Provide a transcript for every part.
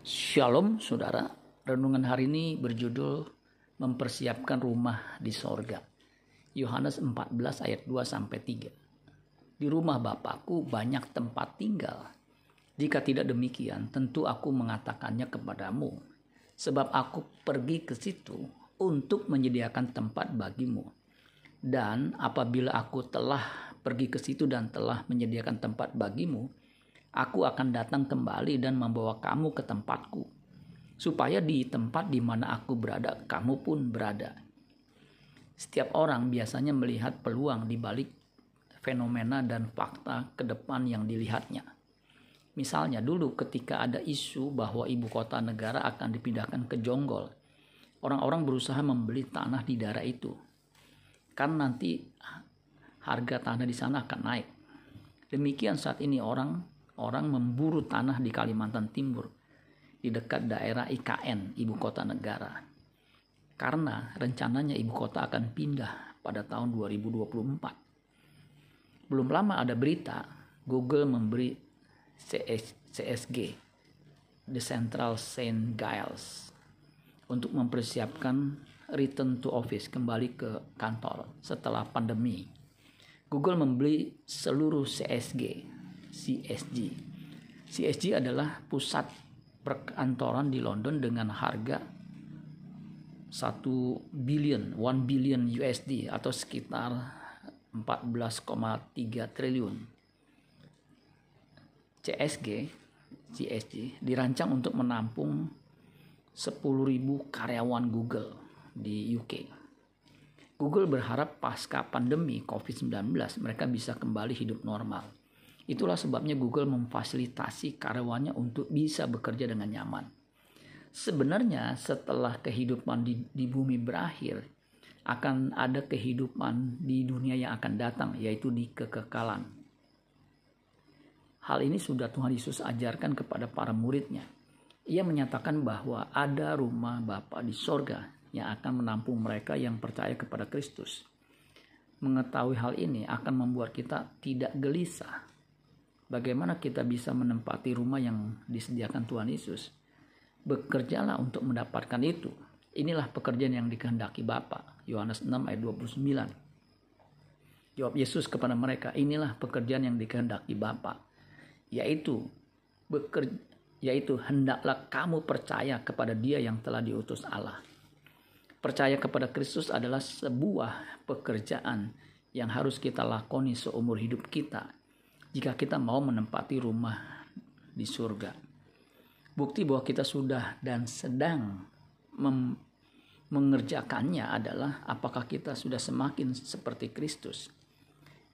Shalom saudara, renungan hari ini berjudul mempersiapkan rumah di sorga. Yohanes 14 ayat 2 sampai 3. Di rumah Bapakku banyak tempat tinggal. Jika tidak demikian, tentu aku mengatakannya kepadamu. Sebab aku pergi ke situ untuk menyediakan tempat bagimu. Dan apabila aku telah pergi ke situ dan telah menyediakan tempat bagimu, Aku akan datang kembali dan membawa kamu ke tempatku, supaya di tempat di mana aku berada, kamu pun berada. Setiap orang biasanya melihat peluang di balik fenomena dan fakta ke depan yang dilihatnya. Misalnya dulu ketika ada isu bahwa ibu kota negara akan dipindahkan ke Jonggol, orang-orang berusaha membeli tanah di daerah itu. Kan nanti harga tanah di sana akan naik. Demikian saat ini orang orang memburu tanah di Kalimantan Timur di dekat daerah IKN, ibu kota negara. Karena rencananya ibu kota akan pindah pada tahun 2024. Belum lama ada berita Google memberi CS, CSG, The Central Saint Giles, untuk mempersiapkan return to office, kembali ke kantor setelah pandemi. Google membeli seluruh CSG CSG. CSG adalah pusat perkantoran di London dengan harga 1 billion, 1 billion USD atau sekitar 14,3 triliun. CSG, CSG dirancang untuk menampung 10.000 karyawan Google di UK. Google berharap pasca pandemi COVID-19 mereka bisa kembali hidup normal. Itulah sebabnya Google memfasilitasi karyawannya untuk bisa bekerja dengan nyaman. Sebenarnya setelah kehidupan di, di bumi berakhir, akan ada kehidupan di dunia yang akan datang, yaitu di kekekalan. Hal ini sudah Tuhan Yesus ajarkan kepada para muridnya. Ia menyatakan bahwa ada rumah Bapa di sorga yang akan menampung mereka yang percaya kepada Kristus. Mengetahui hal ini akan membuat kita tidak gelisah Bagaimana kita bisa menempati rumah yang disediakan Tuhan Yesus? Bekerjalah untuk mendapatkan itu. Inilah pekerjaan yang dikehendaki Bapa. Yohanes 6 ayat 29. Jawab Yesus kepada mereka, inilah pekerjaan yang dikehendaki Bapa, yaitu bekerja yaitu hendaklah kamu percaya kepada Dia yang telah diutus Allah. Percaya kepada Kristus adalah sebuah pekerjaan yang harus kita lakoni seumur hidup kita jika kita mau menempati rumah di surga. Bukti bahwa kita sudah dan sedang mengerjakannya adalah apakah kita sudah semakin seperti Kristus.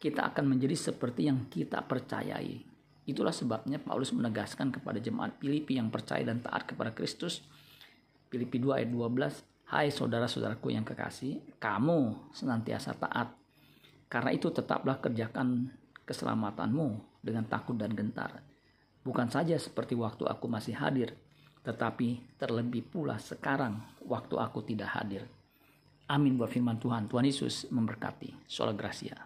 Kita akan menjadi seperti yang kita percayai. Itulah sebabnya Paulus menegaskan kepada jemaat Filipi yang percaya dan taat kepada Kristus. Filipi 2 ayat 12, Hai saudara-saudaraku yang kekasih, kamu senantiasa taat. Karena itu tetaplah kerjakan keselamatanmu dengan takut dan gentar. Bukan saja seperti waktu aku masih hadir, tetapi terlebih pula sekarang waktu aku tidak hadir. Amin buat firman Tuhan. Tuhan Yesus memberkati. Sola Gracia.